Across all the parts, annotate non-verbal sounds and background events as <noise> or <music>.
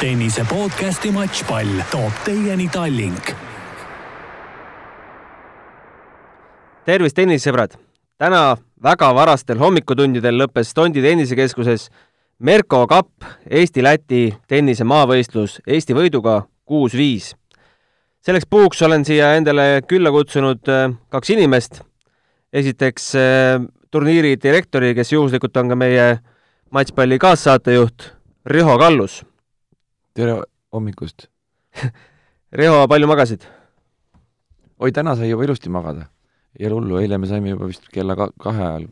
tennise podcasti Matšpall toob teieni Tallink. tervist, tennisesõbrad! täna väga varastel hommikutundidel lõppes Tondi tennisekeskuses Merko Kapp Eesti-Läti tennise maavõistlus Eesti võiduga kuus-viis. selleks puhuks olen siia endale külla kutsunud äh, kaks inimest. esiteks äh, turniiri direktori, kes juhuslikult on ka meie matšpalli kaassaatejuht, Riho Kallus. Tere hommikust! <laughs> Riho, palju magasid? oi, täna sai juba ilusti magada ei ole hullu, eile me saime juba vist kella ka kahe ajal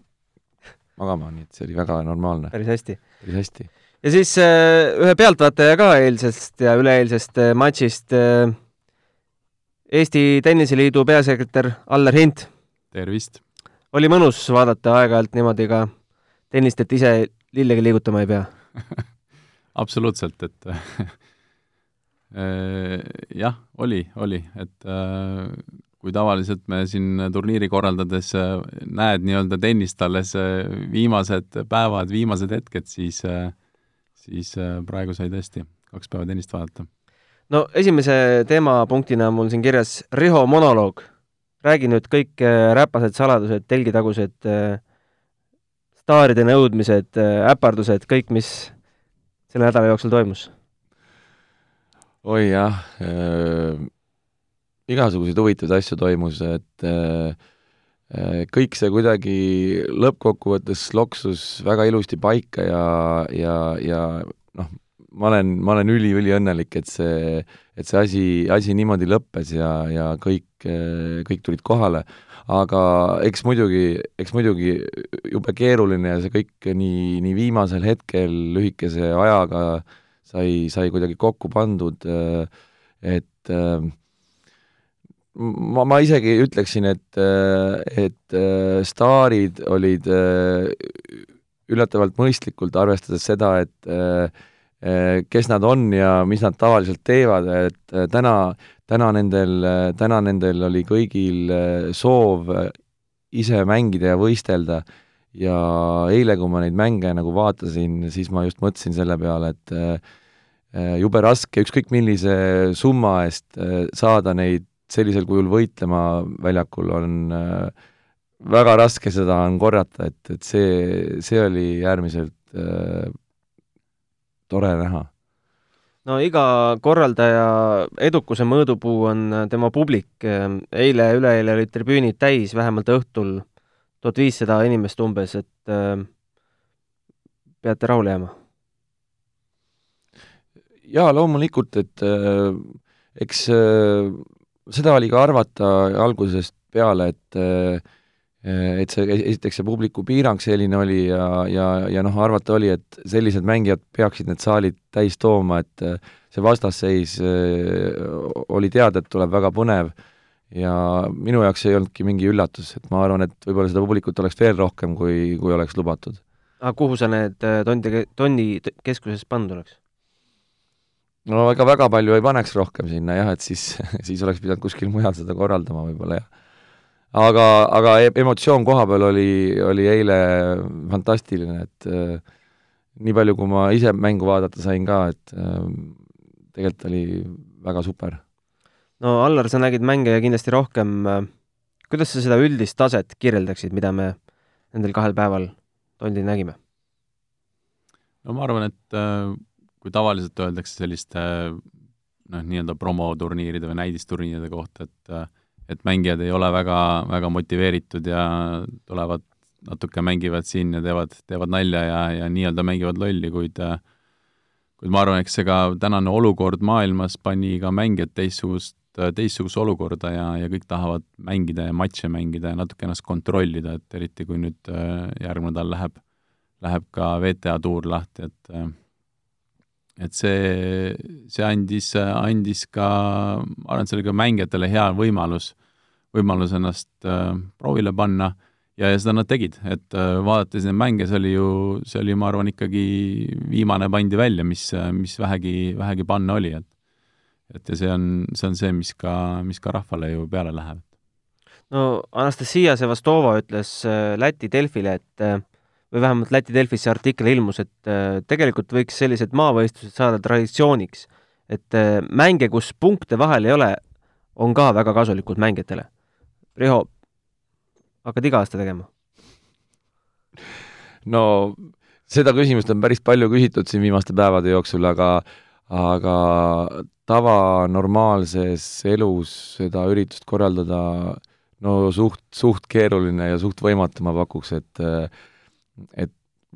magama, nii et see oli väga normaalne. päris hästi. päris hästi. ja siis äh, ühe pealtvaataja ka eilsest ja üleeilsest äh, matšist äh,, Eesti Tenniseliidu peasekretär Allar Hint. tervist! oli mõnus vaadata aeg-ajalt niimoodi ka tennist, et ise lillegi liigutama ei pea <laughs> absoluutselt, et <laughs> jah, oli, oli, et kui tavaliselt me siin turniiri korraldades äh, näed nii-öelda tennist alles viimased päevad, viimased hetked, siis, siis praegu sai tõesti kaks päeva tennist vaadata. no esimese teemapunktina on mul siin kirjas Riho monoloog. räägi nüüd kõik räpased saladused, telgitagused, staaride nõudmised, äpardused, kõik, mis selle nädala jooksul toimus. oi jah äh igasuguseid huvitavaid asju toimus, et äh, kõik see kuidagi lõppkokkuvõttes loksus väga ilusti paika ja, ja, ja noh, ma olen, ma olen üli-üliõnnelik, et see, et see asi, asi niimoodi lõppes ja, ja kõik, kõik tulid kohale. Aga eks muidugi, eks muidugi jube keeruline ja see kõik nii, nii viimasel hetkel lühikese ajaga sai, sai kuidagi kokku pandud, et äh, ma, ma isegi ütleksin, et, et staarid olid üllatavalt mõistlikult, arvestades seda, et kes nad on ja mis nad tavaliselt teevad, et täna, täna nendel, täna nendel oli kõigil soov ise mängida ja võistelda ja eile, kui ma neid mänge nagu vaatasin, siis ma just mõtlesin selle peale, et jube raske ükskõik millise summa eest saada neid sellisel kujul võitlema väljakul on äh, väga raske seda on korrata, et, et see, see oli äärmiselt äh, tore näha. No iga korraldaja edukuse mõõdupuu on tema publik. eile, üleeile olid tribüünid täis, vähemalt õhtul tuhat viissada inimest umbes, et äh, peate rahule jääma? jaa, loomulikult, et äh, eks äh, seda oli ka arvata algusest peale, et et see, esiteks see publiku piirang selline oli ja, ja, ja noh, arvata oli, et sellised mängijad peaksid need saalid täis tooma, et see vastasseis oli teada, et tuleb väga põnev ja minu jaoks ei olnudki mingi üllatus, et ma arvan, et võib-olla seda publikut oleks veel rohkem, kui, kui oleks lubatud. aga kuhu sa need Tondi, Tonni keskuses pandud oleks? no ega väga palju ei paneks rohkem sinna jah, et siis, <laughs> siis oleks pidanud kuskil mujal seda korraldama võib-olla jah. Aga, aga e-, emotsioon koha peal oli, oli eile fantastiline, et äh, nii palju, kui ma ise mängu vaadata sain ka, et äh, tegelikult oli väga super. no Allar, sa nägid mänge kindlasti rohkem, kuidas sa seda üldist taset kirjeldaksid, mida me nendel kahel päeval Tondil nägime? no ma arvan, et äh kui tavaliselt öeldakse selliste noh, nii-öelda promoturniiride või näidisturniiride kohta, et et mängijad ei ole väga, väga motiveeritud ja tulevad natuke mängivad siin ja teevad, teevad nalja ja, ja nii-öelda mängivad lolli, kuid kuid ma arvan, eks ka tänane olukord maailmas pani ka mängijad teistsugust, teistsuguse olukorda ja, ja kõik tahavad mängida ja matše mängida ja natuke ennast kontrollida, et eriti kui nüüd järgmine nädal läheb, läheb ka WTA tuur lahti, et et see, see andis, andis ka, ma arvan, et see oli ka mängijatele hea võimalus, võimalus ennast äh, proovile panna ja, ja seda nad tegid, et äh, vaadates neid mänge, see oli ju, see oli, ma arvan, ikkagi viimane pandi välja, mis, mis vähegi, vähegi panna oli, et et ja see on, see on see, mis ka, mis ka rahvale ju peale läheb. no Anastasia Sevastova ütles äh, Läti Delfile, et äh, või vähemalt Läti Delfis see artikkel ilmus, et äh, tegelikult võiks sellised maavõistlused saada traditsiooniks. et äh, mänge, kus punkte vahel ei ole, on ka väga kasulikud mängijatele. Riho, hakkad iga aasta tegema? no seda küsimust on päris palju küsitud siin viimaste päevade jooksul, aga aga tavanormaalses elus seda üritust korraldada no suht, suht keeruline ja suht võimatu, ma pakuks, et et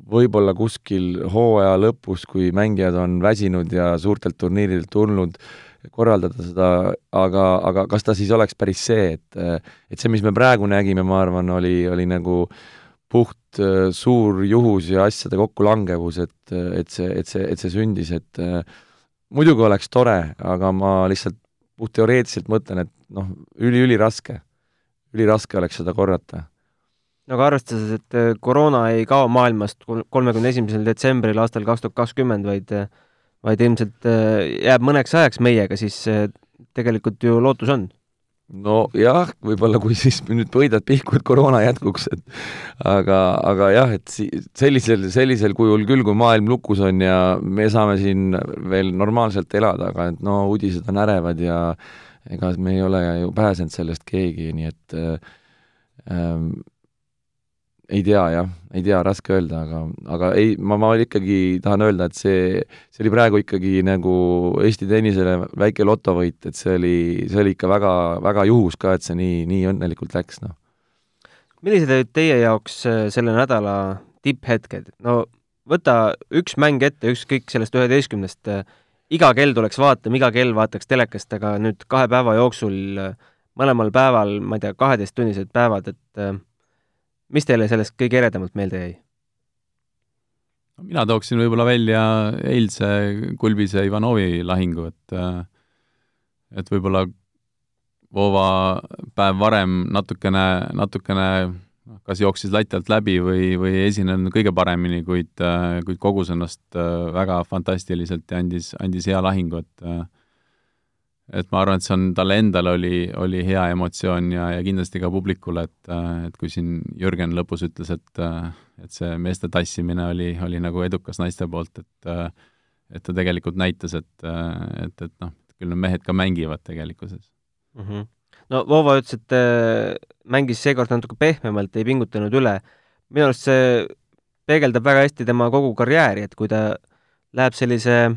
võib-olla kuskil hooaja lõpus, kui mängijad on väsinud ja suurtelt turniiridelt tulnud, korraldada seda, aga, aga kas ta siis oleks päris see, et et see, mis me praegu nägime, ma arvan, oli, oli nagu puht suur juhus ja asjade kokkulangevus, et, et see, et see, et see sündis, et muidugi oleks tore, aga ma lihtsalt puhtteoreetiliselt mõtlen, et noh, üli-üliraske, üliraske oleks seda korrata. No aga arvestades, et äh, koroona ei kao maailmast kolmekümne esimesel detsembril aastal kaks tuhat kakskümmend, vaid vaid ilmselt äh, jääb mõneks ajaks meiega, siis äh, tegelikult ju lootus on. nojah, võib-olla kui siis nüüd võidad pihku, et koroona jätkuks, et aga, aga jah, et si-, sellisel, sellisel kujul küll, kui maailm lukus on ja me saame siin veel normaalselt elada, aga et no uudised on ärevad ja ega me ei ole ju pääsenud sellest keegi, nii et ähm, ei tea jah, ei tea, raske öelda, aga, aga ei, ma, ma ikkagi tahan öelda, et see, see oli praegu ikkagi nagu Eesti tennisele väike lotovõit, et see oli, see oli ikka väga, väga juhus ka, et see nii, nii õnnelikult läks, noh. millised olid teie jaoks äh, selle nädala tipphetked? no võta üks mäng ette, ükskõik sellest üheteistkümnest, äh, iga kell tuleks vaatama, iga kell vaataks telekast, aga nüüd kahe päeva jooksul, äh, mõlemal päeval, ma ei tea, kaheteisttunnised päevad, et mis teile sellest kõige eredamalt meelde jäi? mina tooksin võib-olla välja eilse Kulbise Ivanovi lahingu, et et võib-olla Vova päev varem natukene, natukene noh, kas jooksis lati alt läbi või, või esinenud kõige paremini, kuid, kuid kogus ennast väga fantastiliselt ja andis, andis hea lahingu, et et ma arvan, et see on, talle endale oli, oli hea emotsioon ja, ja kindlasti ka publikule, et, et kui siin Jürgen lõpus ütles, et, et see meeste tassimine oli, oli nagu edukas naiste poolt, et et ta tegelikult näitas, et, et, et noh, küll need mehed ka mängivad tegelikkuses mm. -hmm. no Vova ütles, et äh, mängis seekord natuke pehmemalt, ei pingutanud üle. minu arust see peegeldab väga hästi tema kogu karjääri, et kui ta läheb sellise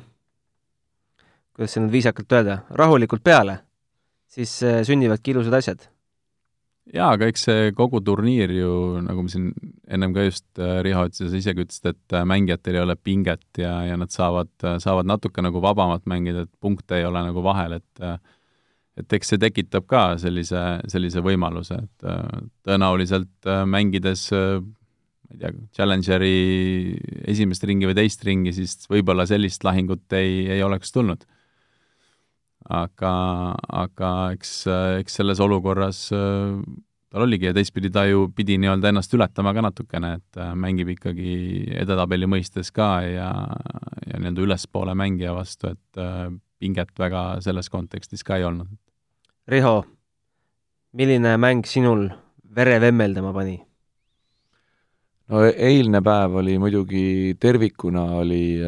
kuidas see nüüd viisakalt öelda, rahulikult peale, siis äh, sünnivadki ilusad asjad. jaa, aga eks see kogu turniir ju, nagu me siin ennem ka just äh, Riho ütles isegi ütlesid, et äh, mängijatel ei ole pinget ja, ja nad saavad, saavad natuke nagu vabamalt mängida, et punkte ei ole nagu vahel, et et eks see tekitab ka sellise, sellise võimaluse, et tõenäoliselt mängides ma ei tea, Challengeri esimest ringi või teist ringi, siis võib-olla sellist lahingut ei, ei oleks tulnud aga, aga eks, eks selles olukorras äh, tal oligi ja teistpidi ta ju pidi nii-öelda ennast ületama ka natukene, et äh, mängib ikkagi edetabeli mõistes ka ja, ja nii-öelda ülespoole mängija vastu, et äh, pinget väga selles kontekstis ka ei olnud. Riho, milline mäng sinul vere vemmeldama pani? no eilne päev oli muidugi tervikuna oli,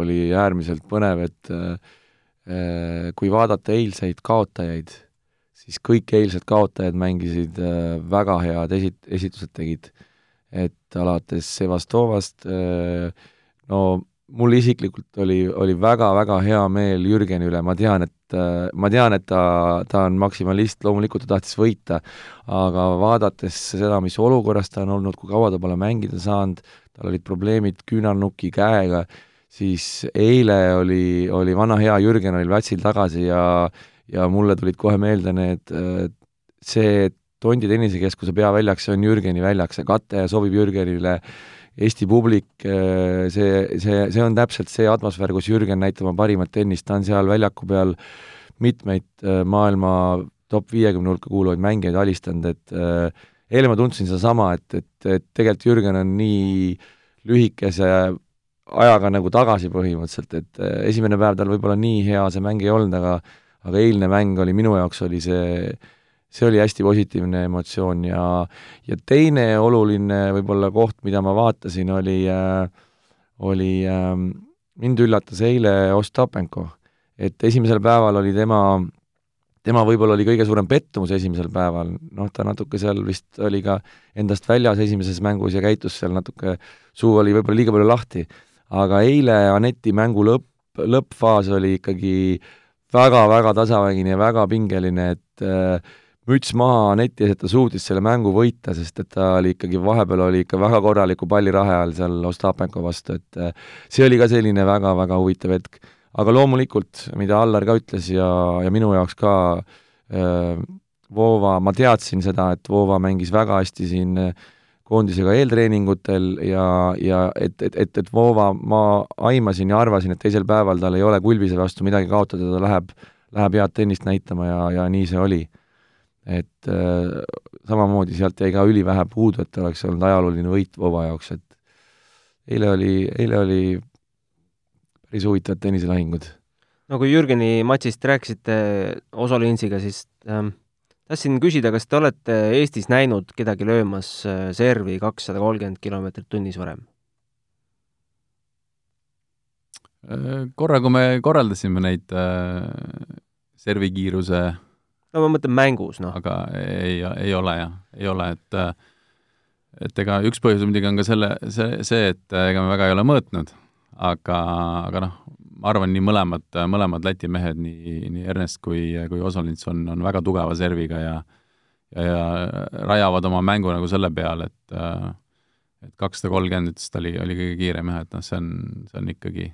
oli äärmiselt põnev, et Äh, kui vaadata eilseid kaotajaid, siis kõik eilsed kaotajad mängisid äh, väga head esi-, esitused tegid. et alates Sevastovast, äh, no mul isiklikult oli, oli väga-väga hea meel Jürgeni üle, ma tean, et ma tean, et ta, ta on maksimalist, loomulikult ta tahtis võita, aga vaadates seda, mis olukorras ta on olnud, kui kaua ta pole mängida saanud, tal olid probleemid küünarnuki käega, siis eile oli, oli vana hea Jürgen oli platsil tagasi ja ja mulle tulid kohe meelde need, see Tondi tennisekeskuse peaväljak, see on Jürgeni väljak, see kate sobib Jürgenile, Eesti publik, see, see, see on täpselt see atmosfäär, kus Jürgen näitab oma parimat tennist, ta on seal väljaku peal mitmeid maailma top viiekümne hulka kuuluvaid mängijaid alistanud, et eile ma tundsin sedasama, et, et, et tegelikult Jürgen on nii lühikese ajaga nagu tagasi põhimõtteliselt, et eh, esimene päev tal võib-olla nii hea see mäng ei olnud, aga aga eilne mäng oli minu jaoks, oli see, see oli hästi positiivne emotsioon ja ja teine oluline võib-olla koht, mida ma vaatasin, oli äh,, oli äh, mind üllatas eile Ostapenko. et esimesel päeval oli tema tema võib-olla oli kõige suurem pettumus esimesel päeval, noh, ta natuke seal vist oli ka endast väljas esimeses mängus ja käitus seal natuke, suu oli võib-olla liiga palju lahti. Aga eile Aneti mängu lõpp, lõppfaas oli ikkagi väga-väga tasavägine ja väga pingeline, et äh, müts maha Aneti ees, et ta suutis selle mängu võita, sest et ta oli ikkagi, vahepeal oli ikka väga korraliku pallirahe all seal Ostapenko vastu, et äh, see oli ka selline väga-väga huvitav hetk. Aga loomulikult, mida Allar ka ütles ja, ja minu jaoks ka äh, Voova, ma teadsin seda, et Voova mängis väga hästi siin äh, koondisega eeltreeningutel ja, ja et, et, et, et Voova, ma aimasin ja arvasin, et teisel päeval tal ei ole Kulbise vastu midagi kaotada, ta läheb, läheb head tennist näitama ja, ja nii see oli. et äh, samamoodi sealt jäi ka ülivähe puudu, et oleks olnud ajalooline võit Voova jaoks, et eile oli, eile oli päris huvitavad tenniselahingud. no kui Jürgeni matšist rääkisite Oso Linsiga, siis ähm, tahtsin küsida, kas te olete Eestis näinud kedagi löömas äh, servi kakssada kolmkümmend kilomeetrit tunnis varem? Äh, korra, kui me korraldasime neid äh, servikiiruse no ma mõtlen mängus, noh. aga ei, ei ole jah, ei ole, et äh, et ega üks põhjus muidugi on ka selle, see, see, et ega me väga ei ole mõõtnud aga, aga noh, ma arvan, nii mõlemad, mõlemad Läti mehed, nii, nii Ernest kui, kui Osolints on, on väga tugeva serviga ja ja, ja rajavad oma mängu nagu selle peale, et et kakssada kolmkümmend ütles, ta oli, oli kõige kiirem jah, et noh, see on, see on ikkagi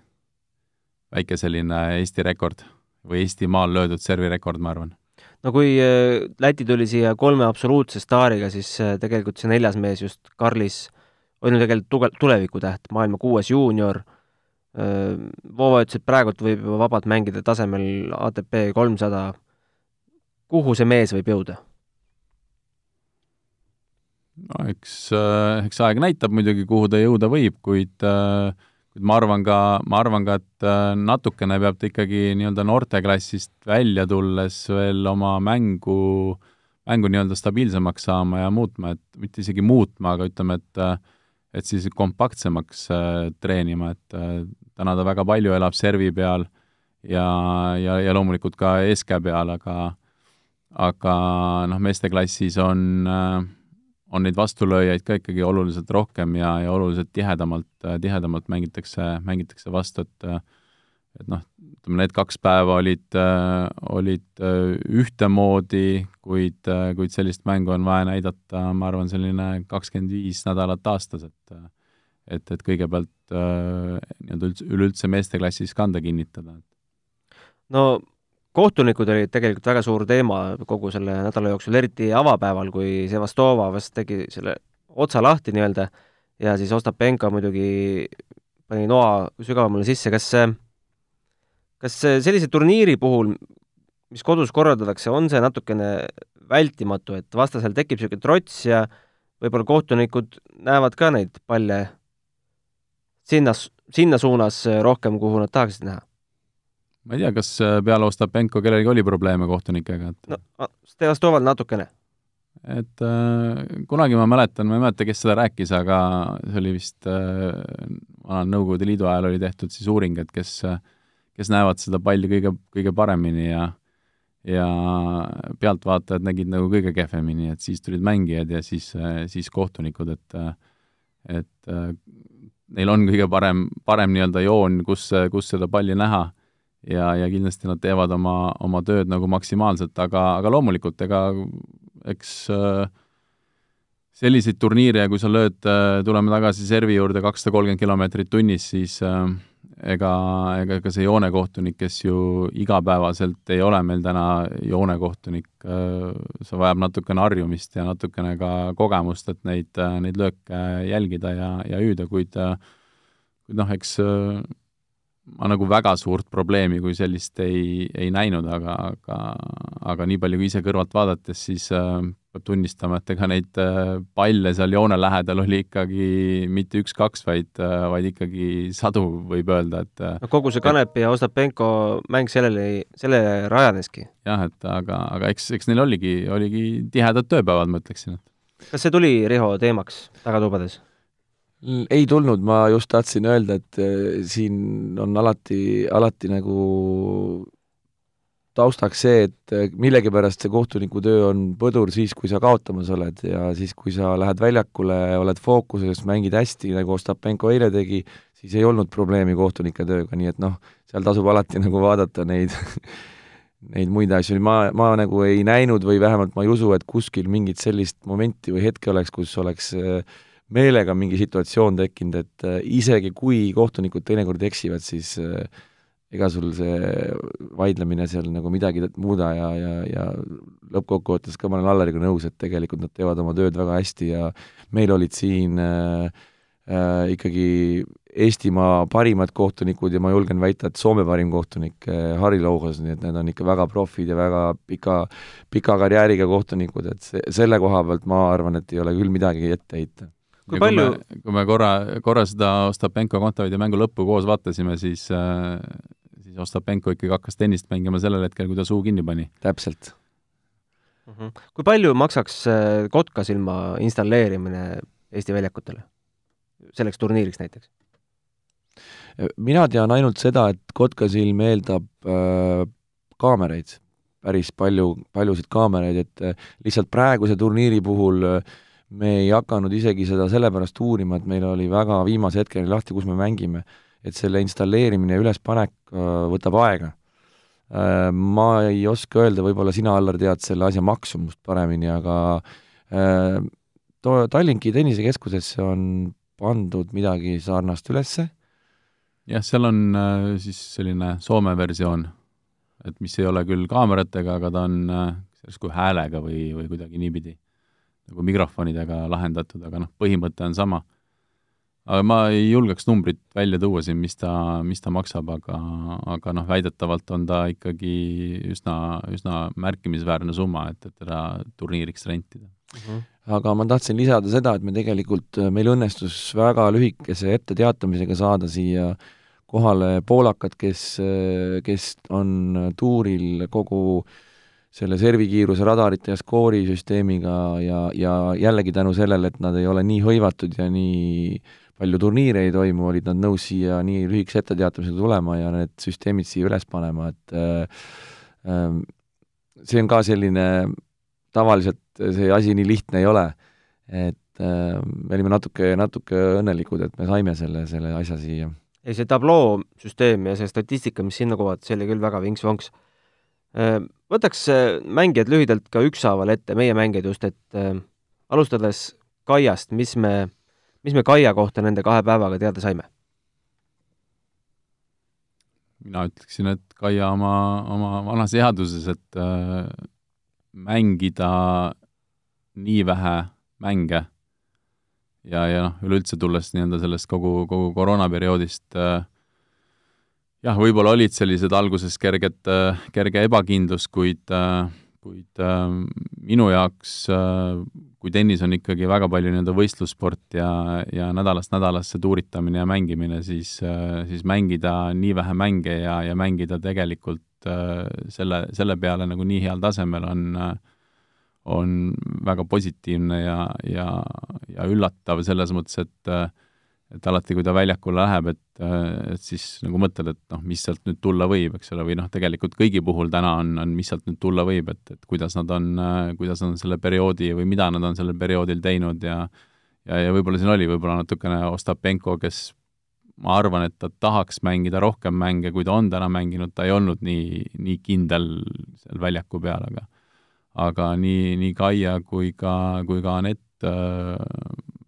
väike selline Eesti rekord või Eestimaal löödud servirekord, ma arvan. No kui äh, Läti tuli siia kolme absoluutse staariga, siis äh, tegelikult see neljas mees just, Karlis, on ju tegelikult tugev, tulevikutäht, maailma kuues juunior Vova ütles, et praegult võib juba vabalt mängida tasemel ATP kolmsada. kuhu see mees võib jõuda? no eks, äh, eks aeg näitab muidugi, kuhu ta jõuda võib, kuid äh, kuid ma arvan ka, ma arvan ka, et äh, natukene peab ta ikkagi nii-öelda noorteklassist välja tulles veel oma mängu, mängu nii-öelda stabiilsemaks saama ja muutma, et mitte isegi muutma, aga ütleme, et et siis kompaktsemaks äh, treenima, et äh, täna ta väga palju elab servi peal ja, ja, ja loomulikult ka eeskäe peal, aga aga noh, meesteklassis on äh,, on neid vastulööjaid ka ikkagi oluliselt rohkem ja, ja oluliselt tihedamalt, tihedamalt mängitakse, mängitakse vastu, et et noh, ütleme need kaks päeva olid, olid ühtemoodi, kuid, kuid sellist mängu on vaja näidata, ma arvan, selline kakskümmend viis nädalat aastas, et et, et kõigepealt nii-öelda üldse, üleüldse meesteklassis kanda kinnitada. no kohtunikud olid tegelikult väga suur teema kogu selle nädala jooksul, eriti avapäeval, kui Sevastova vast tegi selle otsa lahti nii-öelda ja siis Ostapenko muidugi pani noa sügavamale sisse, kas kas sellise turniiri puhul, mis kodus korraldatakse, on see natukene vältimatu, et vastasel tekib niisugune trots ja võib-olla kohtunikud näevad ka neid palle sinna, sinna suunas rohkem, kuhu nad tahaksid näha? ma ei tea, kas äh, peale Ostapenko kellelgi oli probleeme kohtunikega, et no Stevastoval natukene. et äh, kunagi ma mäletan, ma ei mäleta, kes seda rääkis, aga see oli vist äh, vanal Nõukogude Liidu ajal oli tehtud siis uuring, et kes äh, kes näevad seda palli kõige, kõige paremini ja ja pealtvaatajad nägid nagu kõige kehvemini, et siis tulid mängijad ja siis, siis kohtunikud, et et neil on kõige parem, parem nii-öelda joon, kus, kus seda palli näha. Ja, ja kindlasti nad teevad oma, oma tööd nagu maksimaalselt, aga, aga loomulikult, ega eks selliseid turniire, kui sa lööd, tuleme tagasi servi juurde, kakssada kolmkümmend kilomeetrit tunnis, siis äh, ega, ega ka see joonekohtunik, kes ju igapäevaselt ei ole meil täna joonekohtunik, äh, see vajab natukene harjumist ja natukene ka kogemust, et neid, äh, neid lööke jälgida ja, ja hüüda, kuid kuid noh, eks äh, ma nagu väga suurt probleemi kui sellist ei, ei näinud, aga, aga aga nii palju kui ise kõrvalt vaadates, siis peab tunnistama, et ega neid äh, palle seal joone lähedal oli ikkagi mitte üks-kaks, vaid, äh, vaid ikkagi sadu, võib öelda, et no kogu see Kanepi ja Ostapenko mäng sellele, sellele rajaneski. jah, et aga, aga eks, eks neil oligi, oligi tihedad tööpäevad, ma ütleksin. kas see tuli, Riho, teemaks tagatubades? ei tulnud, ma just tahtsin öelda, et siin on alati, alati nagu taustaks see, et eh, millegipärast see kohtuniku töö on põdur siis, kui sa kaotamas oled ja siis, kui sa lähed väljakule, oled fookuses, mängid hästi, nagu Ostapenko eile tegi, siis ei olnud probleemi kohtunike tööga, nii et noh, seal tasub alati nagu vaadata neid <laughs> neid muid asju, ma, ma nagu ei näinud või vähemalt ma ei usu, et kuskil mingit sellist momenti või hetke oleks, kus oleks eh, meelega mingi situatsioon tekkinud, et eh, isegi kui kohtunikud teinekord eksivad, siis äh, ega sul see vaidlemine seal nagu midagi muuda ja, ja, ja lõppkokkuvõttes ka ma olen Allariga nõus, et tegelikult nad teevad oma tööd väga hästi ja meil olid siin äh, äh, ikkagi Eestimaa parimad kohtunikud ja ma julgen väita, et Soome parim kohtunik äh, Harri Louhas, nii et need on ikka väga profid ja väga pika, pika karjääriga kohtunikud, et see, selle koha pealt ma arvan, et ei ole küll midagi ette heita. Kui ja palju kui me, kui me korra, korra seda Ostapenko-Kontaveidi mängu lõppu koos vaatasime, siis äh, siis Ostapenko ikkagi hakkas tennist mängima sellel hetkel, kui ta suu kinni pani. täpselt mm. -hmm. kui palju maksaks äh, kotkasilma installeerimine Eesti väljakutele? selleks turniiriks näiteks? mina tean ainult seda, et kotkasilm eeldab äh, kaameraid, päris palju, paljusid kaameraid, et äh, lihtsalt praeguse turniiri puhul äh, me ei hakanud isegi seda sellepärast uurima, et meil oli väga viimase hetkeni lahti, kus me mängime et selle installeerimine ja ülespanek äh, võtab aega. Äh, ma ei oska öelda, võib-olla sina, Allar, tead selle asja maksumust paremini, aga äh, to-, Tallinki tennisekeskusesse on pandud midagi sarnast ülesse. jah, seal on siis selline Soome versioon, et mis ei ole küll kaameratega, aga ta on järsku häälega või, või kuidagi niipidi nagu mikrofonidega lahendatud, aga noh, põhimõte on sama aga ma ei julgeks numbrit välja tuua siin, mis ta, mis ta maksab, aga, aga noh, väidetavalt on ta ikkagi üsna, üsna märkimisväärne summa, et, et teda turniiriks rentida uh. Mhm. -huh. aga ma tahtsin lisada seda, et me tegelikult, meil õnnestus väga lühikese etteteatamisega saada siia kohale poolakad, kes, kes on tuuril kogu selle servikiiruse radarite ja skoorisüsteemiga ja, ja jällegi tänu sellele, et nad ei ole nii hõivatud ja nii palju turniire ei toimu, olid nad nõus siia nii lühikese etteteatamisega tulema ja need süsteemid siia üles panema, et äh, äh, see on ka selline, tavaliselt see asi nii lihtne ei ole, et äh, me olime natuke, natuke õnnelikud, et me saime selle, selle asja siia. ei, see tabloo süsteem ja see statistika, mis sinna kuvati, see oli küll väga vinks-vonks. Äh, võtaks äh, mängijad lühidalt ka ükshaaval ette, meie mängijad just, et äh, alustades Kaiast, mis me mis me Kaia kohta nende kahe päevaga teada saime? mina ütleksin, et Kaia oma, oma vanas headuses, et äh, mängida nii vähe mänge ja, ja noh, üleüldse tulles nii-öelda sellest kogu, kogu koroonaperioodist äh, jah, võib-olla olid sellised alguses kerged äh,, kerge ebakindlus, kuid äh, kuid äh, minu jaoks äh, kui tennis on ikkagi väga palju nii-öelda võistlussport ja, ja nädalast nädalasse tuuritamine ja mängimine, siis, äh, siis mängida nii vähe mänge ja, ja mängida tegelikult äh, selle, selle peale nagu nii heal tasemel on äh, on väga positiivne ja, ja, ja üllatav selles mõttes, et et alati, kui ta väljakule läheb, et, et siis nagu mõtled, et noh, mis sealt nüüd tulla võib, eks ole, või noh, tegelikult kõigi puhul täna on, on mis sealt nüüd tulla võib, et, et kuidas nad on, kuidas nad on selle perioodi või mida nad on sellel perioodil teinud ja ja, ja võib-olla siin oli võib-olla natukene Ostapenko, kes ma arvan, et ta tahaks mängida rohkem mänge, kui ta on täna mänginud, ta ei olnud nii, nii kindel seal väljaku peal, aga aga nii, nii Kaia kui ka, kui ka Anett äh,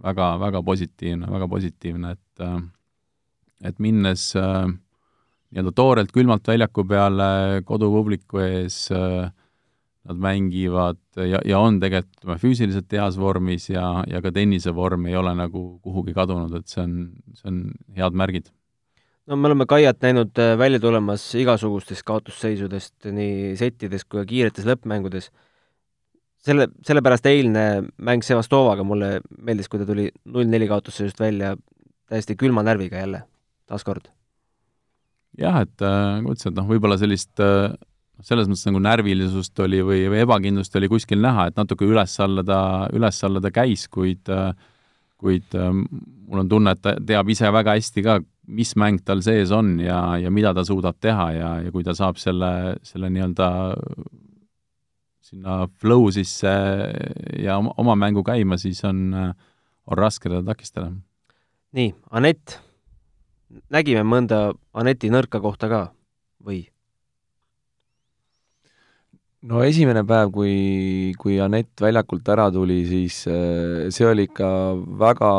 väga, väga positiivne, väga positiivne, et äh, et minnes äh, nii-öelda toorelt külmalt väljaku peale kodupubliku ees äh, nad mängivad ja, ja on tegelikult ütleme, füüsiliselt heas vormis ja, ja ka tennise vorm ei ole nagu kuhugi kadunud, et see on, see on head märgid. no me oleme Kaiat näinud välja tulemas igasugustest kaotusseisudest nii settides kui ka kiiretes lõppmängudes. Selle, sellepärast eilne mäng Sevastovaga mulle meeldis, kui ta tuli null-neli kaotusse just välja täiesti külma närviga jälle, taaskord. jah, et äh, nagu ütlesin, et noh, võib-olla sellist äh, selles mõttes nagu närvilisust oli või, või ebakindlust oli kuskil näha, et natuke üles-alla ta, üles-alla ta käis, kuid kuid äh, mul on tunne, et ta teab ise väga hästi ka, mis mäng tal sees on ja, ja mida ta suudab teha ja, ja kui ta saab selle, selle nii-öelda sinna flow sisse ja oma, mängu käima, siis on, on raske teda takistada. nii, Anett, nägime mõnda Aneti nõrka kohta ka või? no esimene päev, kui, kui Anett väljakult ära tuli, siis äh, see oli ikka väga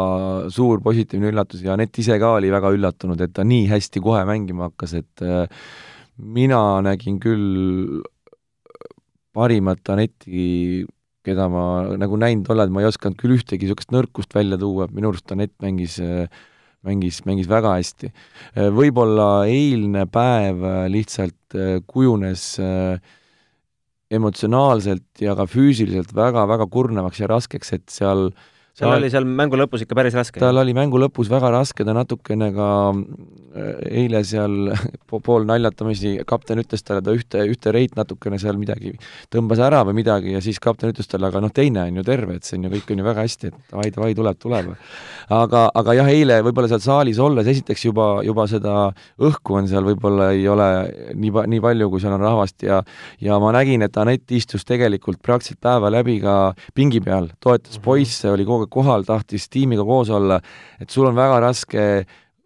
suur positiivne üllatus ja Anett ise ka oli väga üllatunud, et ta nii hästi kohe mängima hakkas, et äh, mina nägin küll parimat Anetti, keda ma nagu näinud olen, ma ei osanud küll ühtegi niisugust nõrkust välja tuua, minu arust Anett mängis mängis, mängis väga hästi. võib-olla eilne päev lihtsalt kujunes äh, emotsionaalselt ja ka füüsiliselt väga-väga kurnavaks ja raskeks, et seal tal oli seal mängu lõpus ikka päris raske. tal oli mängu lõpus väga raske, ta natukene ka äh, eile seal <laughs> pool naljatamisi, kapten ütles talle, ta ühte, ühte reit natukene seal midagi tõmbas ära või midagi ja siis kapten ütles talle, aga noh, teine on ju terve, et see on ju, kõik on ju väga hästi, et davai, davai, tuleb, tuleb. aga, aga jah, eile võib-olla seal saalis olles, esiteks juba, juba seda õhku on seal võib-olla ei ole nii, nii palju, kui seal on rahvast ja ja ma nägin, et Anett istus tegelikult praktiliselt päeva läbi ka pingi peal, toetas mhm. poisse, oli kogu aeg kohal, tahtis tiimiga koos olla, et sul on väga raske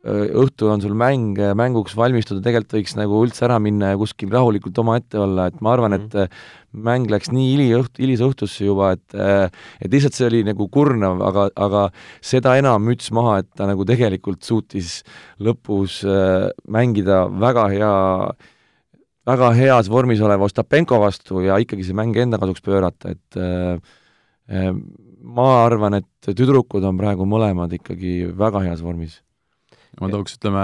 õhtul on sul mäng, mänguks valmistuda, tegelikult võiks nagu üldse ära minna ja kuskil rahulikult omaette olla, et ma arvan, et mhm. mäng läks nii hili õht-, hilise õhtusse juba, et et lihtsalt see oli nagu kurnav, aga, aga seda enam müts maha, et ta nagu tegelikult suutis lõpus mängida väga hea väga heas vormis oleva Ostapenko vastu ja ikkagi see mäng enda kasuks pöörata, et äh, ma arvan, et tüdrukud on praegu mõlemad ikkagi väga heas vormis. ma tooks, ütleme,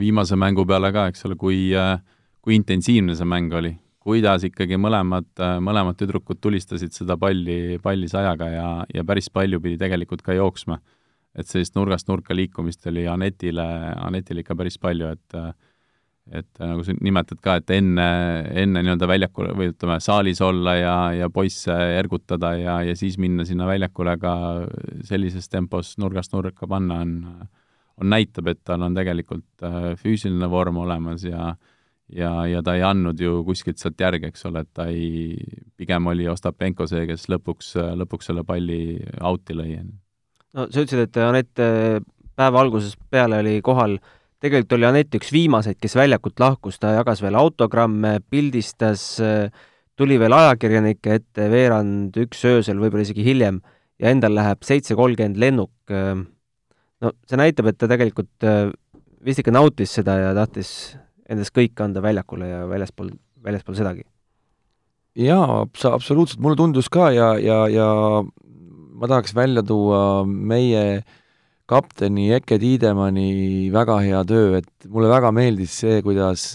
viimase mängu peale ka, eks ole, kui, kui intensiivne see mäng oli, kuidas ikkagi mõlemad, mõlemad tüdrukud tulistasid seda palli, palli sajaga ja, ja päris palju pidi tegelikult ka jooksma. et sellist nurgast nurka liikumist oli Anetile, Anetile ikka päris palju, et äh, et äh, nagu sa nimetad ka, et enne, enne nii-öelda väljakule või ütleme, saalis olla ja, ja poisse ergutada ja, ja siis minna sinna väljakule ka sellises tempos nurgast nurka panna, on, on, näitab, et tal on tegelikult äh, füüsiline vorm olemas ja ja, ja ta ei andnud ju kuskilt sealt järge, eks ole, et ta ei, pigem oli Ostapenko see, kes lõpuks, lõpuks selle palli out'i lõi. no sa ütlesid, et Anett päeva algusest peale oli kohal äh, tegelikult oli Anett üks viimaseid, kes väljakult lahkus, ta jagas veel autogramme, pildistas, tuli veel ajakirjanike ette veerand üks öösel, võib-olla isegi hiljem, ja endal läheb seitse kolmkümmend lennuk. no see näitab, et ta tegelikult vist ikka nautis seda ja tahtis endast kõik anda väljakule ja väljaspool, väljaspool sedagi. jaa, absoluutselt, mulle tundus ka ja, ja, ja ma tahaks välja tuua meie äh, kapteni Eke Tiidemanni väga hea töö, et mulle väga meeldis see, kuidas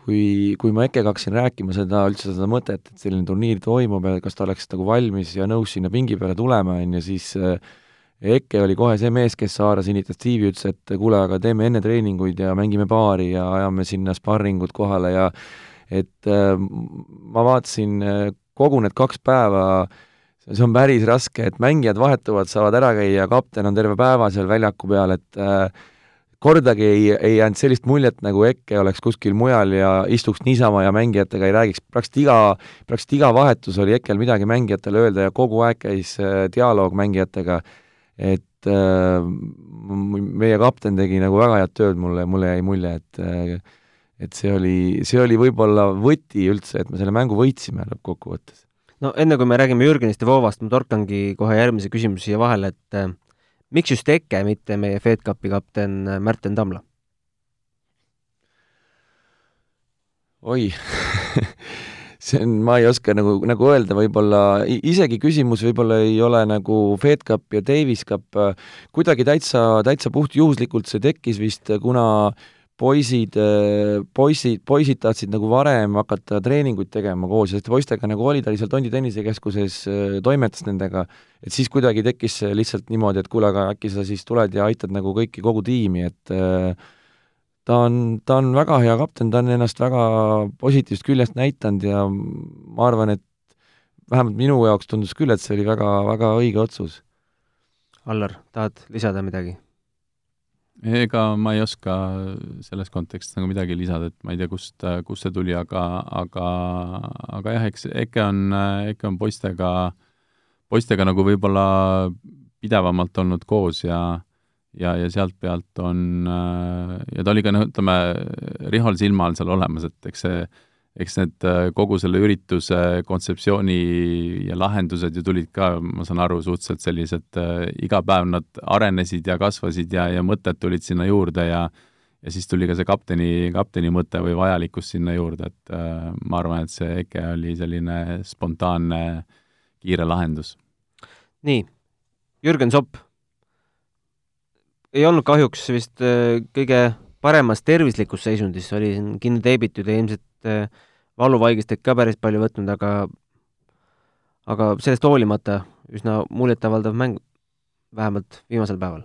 kui, kui ma Ekega hakkasin rääkima seda, üldse seda mõtet, et selline turniir toimub ja kas ta oleks nagu valmis ja nõus sinna pingi peale tulema, on ju, siis Eke oli kohe see mees, kes haaras initsiatiivi, ütles, et kuule, aga teeme enne treeninguid ja mängime paari ja ajame sinna sparringud kohale ja et ma vaatasin kogu need kaks päeva äh, see on päris raske, et mängijad vahetuvad, saavad ära käia, kapten on terve päeva seal väljaku peal, et äh, kordagi ei, ei jäänud sellist muljet, nagu Eke oleks kuskil mujal ja istuks niisama ja mängijatega ei räägiks, praktiliselt iga, praktiliselt iga vahetus oli Ekel midagi mängijatele öelda ja kogu aeg käis äh, dialoog mängijatega, et äh, meie kapten tegi nagu väga head tööd, mulle, mulle jäi mulje, et äh, et see oli, see oli võib-olla võti üldse, et me selle mängu võitsime lõppkokkuvõttes no enne, kui me räägime Jürgenist ja Voovast, ma torkangi kohe järgmise küsimuse siia vahele, et äh, miks just Eke, mitte meie FedCupi kapten äh, Märten Tamla? oi <laughs> see on, ma ei oska nagu, nagu öelda, võib-olla isegi küsimus võib-olla ei ole nagu FedCup ja Davis Cup, kuidagi täitsa, täitsa puhtjuhuslikult see tekkis vist, kuna poisid, poisid, poisid tahtsid nagu varem hakata treeninguid tegema koos, sest poistega nagu oli, ta oli seal Tondi tennisekeskuses, toimetas nendega, et siis kuidagi tekkis lihtsalt niimoodi, et kuule, aga äkki sa siis tuled ja aitad nagu kõiki, kogu tiimi, et ta on, ta on väga hea kapten, ta on ennast väga positiivsest küljest näidanud ja ma arvan, et vähemalt minu jaoks tundus küll, et see oli väga, väga õige otsus. Allar, tahad lisada midagi? Ega ma ei oska selles kontekstis nagu midagi lisada, et ma ei tea, kust, kust see tuli, aga, aga, aga jah, eks EKE on, EKE on poistega, poistega nagu võib-olla pidevamalt olnud koos ja ja, ja sealt pealt on, ja ta oli ka noh, ütleme, Rihol silma all seal olemas, et eks see eks need äh, kogu selle ürituse kontseptsiooni ja lahendused ju tulid ka, ma saan aru, suhteliselt sellised äh,, iga päev nad arenesid ja kasvasid ja, ja mõtted tulid sinna juurde ja ja siis tuli ka see kapteni, kapteni mõte või vajalikkus sinna juurde, et äh, ma arvan, et see EKE oli selline spontaanne kiire lahendus. nii, Jürgen Sopp ei olnud kahjuks vist äh, kõige paremas tervislikus seisundis, oli siin kinni teebitud ja ilmselt äh, valuvaigisteid ka päris palju võtnud, aga aga sellest hoolimata üsna muljetavaldav mäng, vähemalt viimasel päeval.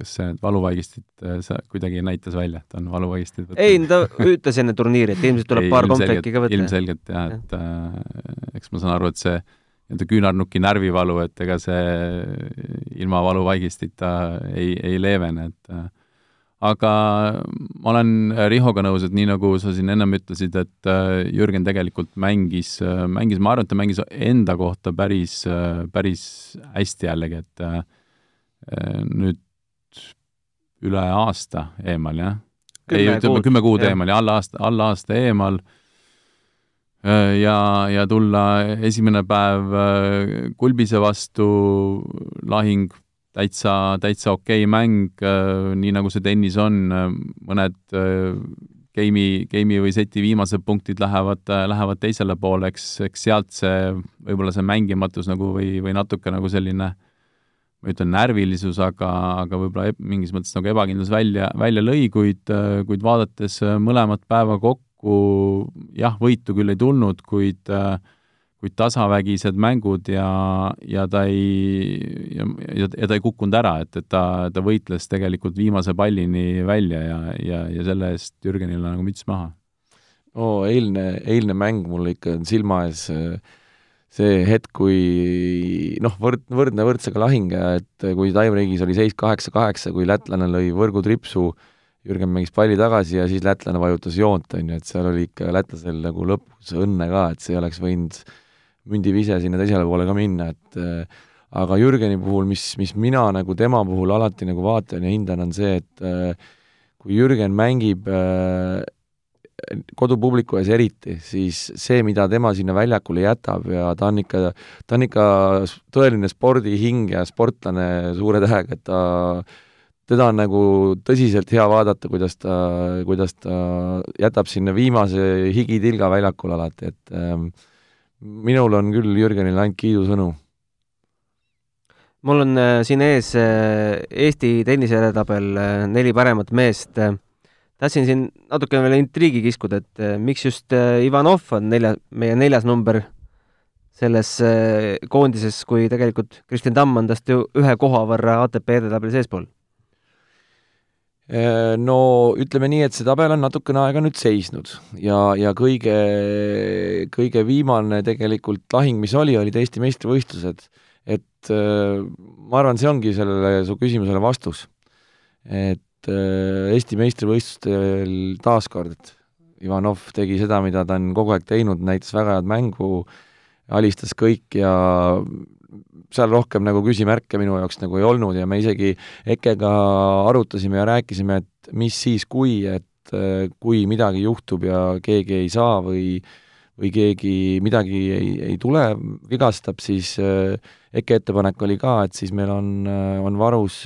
kas see valuvaigistid äh, sa kuidagi näitas välja, et on valuvaigistid võtnud? ei, ta ütles enne turniiri, et ilmselt tuleb ei, paar komplekti ka võtta. ilmselgelt jah, et äh, eks ma saan aru, et see nii-öelda küünarnuki närvivalu, et ega see ilma valuvaigistita ei, ei leevene, et äh, aga ma olen Rihoga nõus, et nii nagu sa siin ennem ütlesid, et äh, Jürgen tegelikult mängis, äh, mängis, ma arvan, et ta mängis enda kohta päris, äh, päris hästi jällegi, et nüüd üle aasta eemal, jah? ei, ütleme kümme kuud eemal ja alla aasta, alla aasta eemal ja, ja tulla esimene päev Kulbise vastu lahing täitsa, täitsa okei okay mäng, äh, nii nagu see tennis on, äh, mõned äh, game'i, game'i või seti viimased punktid lähevad, lähevad teisele poole, eks, eks sealt see, võib-olla see mängimatus nagu või, või natuke nagu selline ma ei ütle närvilisus, aga, aga võib-olla mingis mõttes nagu ebakindlus välja, välja lõi, kuid, kuid vaadates mõlemat päeva kokku, jah, võitu küll ei tulnud, kuid äh, kuid tasavägised mängud ja, ja ta ei, ja, ja, ta ei kukkunud ära, et, et ta, ta võitles tegelikult viimase pallini välja ja, ja, ja selle eest Jürgenile nagu müts maha. no eilne, eilne mäng mul ikka on silma ees see hetk, kui noh, võrd-, võrdne võrdsega lahing et kui tiebreak'is oli seis kaheksa-kaheksa, kui lätlane lõi võrgutripsu, Jürgen mängis palli tagasi ja siis lätlane vajutas joont, on ju, et seal oli ikka lätlasel nagu lõpus õnne ka, et see oleks võinud äh, mündivise sinna teisele poole ka minna, et äh, aga Jürgeni puhul, mis, mis mina nagu tema puhul alati nagu vaatan ja hindan, on see, et äh, kui Jürgen mängib äh, kodupubliku ees eriti, siis see, mida tema sinna väljakule jätab ja ta on ikka, ta on ikka tõeline spordihing ja sportlane suure tähega, et ta teda on nagu tõsiselt hea vaadata, kuidas ta, kuidas ta jätab sinna viimase higitilga väljakule alati, et ähm, minul on küll Jürgenile ainult kiidusõnu. mul on äh, siin ees äh, Eesti tenniseedetabel äh, neli paremat meest. tahtsin siin natuke veel intriigi kiskuda, et miks just Ivanov on nelja, meie neljas number selles koondises, kui tegelikult Kristjan Tamm on tast ju ühe koha võrra ATP edetabelis eespool Äh, no ütleme nii, et see tabel on natukene aega nüüd seisnud ja, ja kõige, kõige viimane tegelikult lahing, mis oli, olid Eesti meistrivõistlused. et äh, ma arvan, see ongi sellele su küsimusele vastus. et äh, Eesti meistrivõistlustel taaskord Ivanov tegi seda, mida ta on kogu aeg teinud, näitas väga head mängu, alistas kõik ja seal rohkem nagu küsimärke minu jaoks nagu ei olnud ja me isegi EKE-ga arutasime ja rääkisime, et mis siis, kui, et äh, kui midagi juhtub ja keegi ei saa või või keegi midagi ei, ei tule, vigastab, siis äh, EKE ettepanek oli ka, et siis meil on, äh, on varus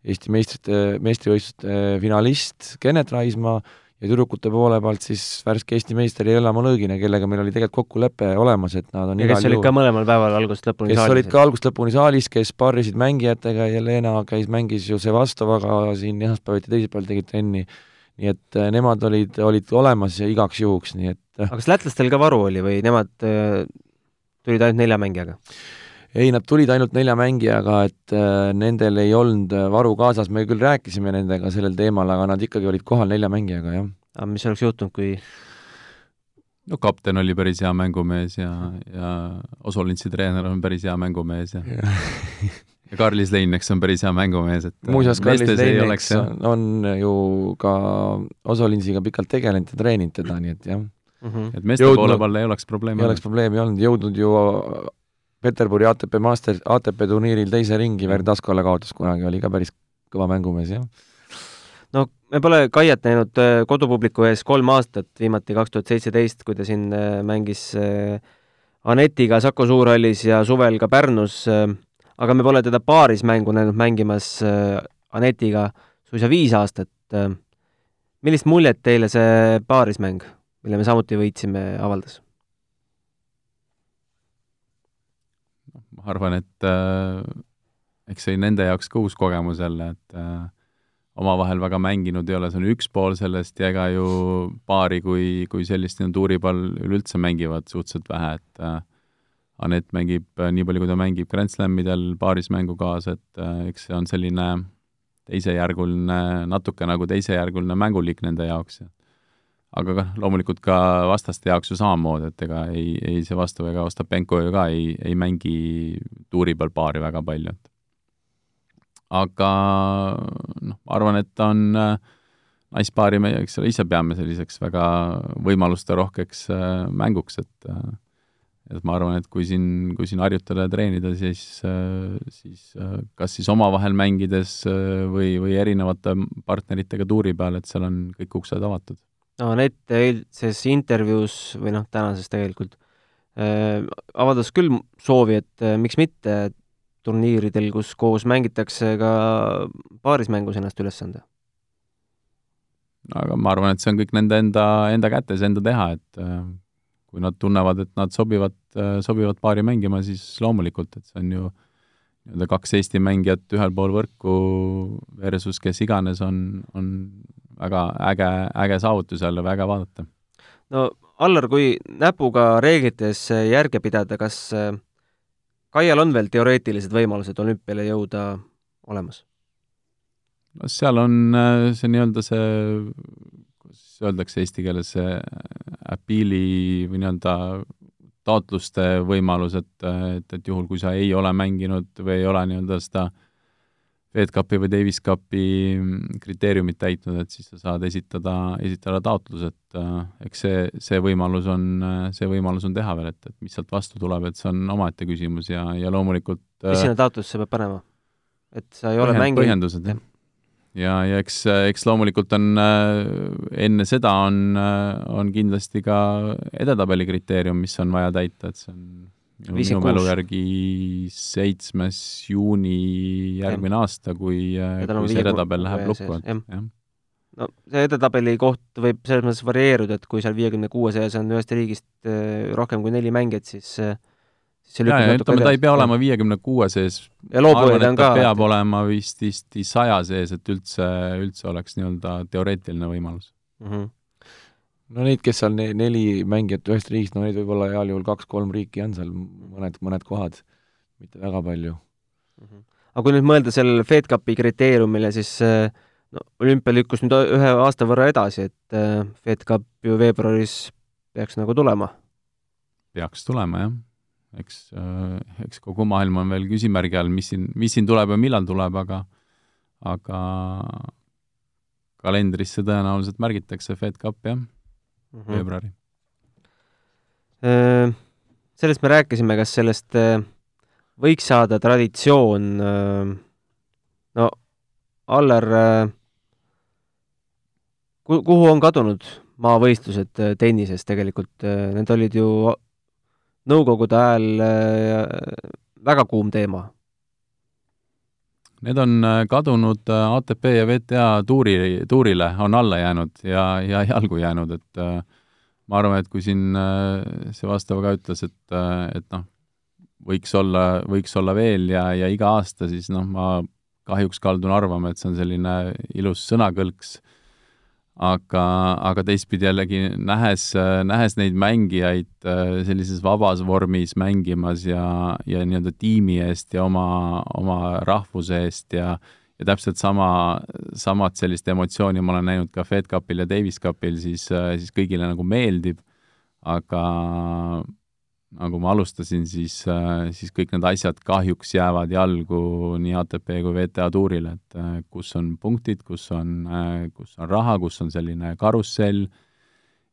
Eesti meistrite, meistrivõistluste finalist Kennet Raismaa ja tüdrukute poole pealt siis värske Eesti meister Jelena Lõõgina, kellega meil oli tegelikult kokkulepe olemas, et nad on ja kes olid ka mõlemal päeval algusest lõpuni kes saalis. olid ka algusest lõpuni saalis, kes sparrisid mängijatega, Jelena käis, mängis ju Sevastovaga siin esmaspäeviti, teisipäeval tegid trenni, nii et äh, nemad olid, olid olemas igaks juhuks, nii et aga kas lätlastel ka varu oli või nemad äh, tulid ainult nelja mängijaga? Ei, nad tulid ainult nelja mängijaga, et äh, nendel ei olnud äh, varu kaasas, me küll rääkisime nendega sellel teemal, aga nad ikkagi olid kohal nelja mängijaga, jah. aga mis oleks juhtunud, kui no kapten oli päris hea mängumees ja, ja Osolintsi treener on päris hea mängumees ja ja <laughs> Karlis Leineks on päris hea mängumees, et muuseas, Karlis Leineks jah. on ju ka Osolinsiga pikalt tegelenud ja treeninud teda, nii et jah, mm -hmm. et meeste jõudnud- poole peal ei oleks probleemi ei oleks probleemi olnud, jõudnud ju Peterburi ATP Master, ATP turniiril teise ringi, Verdaskole kaotas kunagi, oli ka päris kõva mängumees, jah. no me pole Kaiat näinud äh, kodupubliku ees kolm aastat, viimati kaks tuhat seitseteist, kui ta siin äh, mängis äh, Anetiga Saku Suurhallis ja suvel ka Pärnus, aga me pole teda paaris mängu näinud mängimas Anetiga suisa viis aastat. millist muljet teile see paarismäng, mille me samuti võitsime, avaldas? Ma arvan, et äh, eks see nende jaoks ka uus kogemus jälle, et äh, omavahel väga mänginud ei ole, see on üks pool sellest ja ega ju paari kui, kui sellist tuuripall üleüldse mängivad suhteliselt vähe, et äh, Anett mängib äh, nii palju, kui ta mängib Grand Slamidel paarismängu kaasa, et äh, eks see on selline teisejärguline, natuke nagu teisejärguline mänguliik nende jaoks. Aga loomulikult ka vastaste jaoks ju samamoodi, et ega ei, ei see vastu ega Ostapenko ju ka ei, ei mängi tuuri peal paari väga palju, et aga noh, arvan, et ta on äh, naispaari me, eks ole, ise peame selliseks väga võimalusterohkeks äh, mänguks, et äh, et ma arvan, et kui siin, kui siin harjutada ja treenida, siis, siis kas siis omavahel mängides või, või erinevate partneritega tuuri peal, et seal on kõik uksed avatud. Anett eilses intervjuus või noh, tänases tegelikult äh, avaldas küll soovi, et äh, miks mitte turniiridel, kus koos mängitakse, ka paarismängus ennast üles anda. aga ma arvan, et see on kõik nende enda, enda kätes, enda teha, et äh, kui nad tunnevad, et nad sobivad, sobivad paari mängima, siis loomulikult, et see on ju nii-öelda kaks Eesti mängijat ühel pool võrku versus kes iganes on, on väga äge, äge saavutus jälle, väga vaadata. no Allar, kui näpuga reeglites järge pidada, kas äh, Kaial on veel teoreetilised võimalused olümpiale jõuda olemas? no seal on äh, see nii-öelda see kuidas öeldakse eesti keeles, see appeal'i või nii-öelda taotluste võimalus, et, et, et juhul, kui sa ei ole mänginud või ei ole nii-öelda seda Fed Cupi või Davis Cupi kriteeriumit täitnud, et siis sa saad esitada, esitada taotlus, et äh, eks see, see võimalus on, see võimalus on teha veel, et, et mis sealt vastu tuleb, et see on omaette küsimus ja, ja loomulikult mis sinna taotlusse peab panema? et sa ei ole mänginud? põhjendused, jah ja, ja eks, eks loomulikult on enne seda on, on kindlasti ka edetabeli kriteerium, mis on vaja täita, et see on minu, mälu järgi seitsmes juuni järgmine ja. aasta, kui, kui see edetabel läheb lukku, et jah no see edetabeli koht võib selles mõttes varieeruda, et kui seal viiekümne kuue sees on ühest riigist rohkem kui neli mängijat, siis ja, ja ütleme, ta ei pea olema viiekümne kuue sees. ja loobujaid on ka. peab olema vist vist saja sees, et üldse, üldse oleks nii-öelda teoreetiline võimalus mm. -hmm. No neid, kes seal ne-, neli mängijat ühest riigist, no neid võib olla heal juhul kaks-kolm riiki on seal, mõned, mõned kohad, mitte väga palju mm. -hmm. aga kui nüüd mõelda sellele Fed Cupi kriteeriumile, siis no olümpia lükkus nüüd ühe aasta võrra edasi, et Fed Cup ju veebruaris peaks nagu tulema? peaks tulema, jah eks, eks kogu maailm on veel küsimärgi all, mis siin, mis siin tuleb ja millal tuleb, aga aga kalendrisse tõenäoliselt märgitakse Fed Cup, jah mm, -hmm. veebruari. Sellest me rääkisime, kas sellest võiks saada traditsioon, no Aller, kuhu on kadunud maavõistlused tennises tegelikult, need olid ju nõukogude ajal väga kuum teema. Need on äh, kadunud äh, ATP ja VTA tuuri, tuurile, on alla jäänud ja, ja jalgu jäänud, et äh, ma arvan, et kui siin see vastav ka ütles, et, et noh, võiks olla, võiks olla veel ja, ja iga aasta, siis noh, ma kahjuks kaldun arvama, et see on selline ilus sõnakõlks aga, aga teistpidi jällegi nähes, nähes neid mängijaid äh, sellises vabas vormis mängimas ja, ja nii-öelda tiimi eest ja oma, oma rahvuse eest ja ja täpselt sama, samat sellist emotsiooni ma olen näinud ka Fed Cupil ja Davis Cupil, siis, siis kõigile nagu meeldib, aga nagu ma alustasin, siis, äh, siis kõik need asjad kahjuks jäävad jalgu nii ATP kui VTA tuurile, et äh, kus on punktid, kus on, äh, kus on raha, kus on selline karussell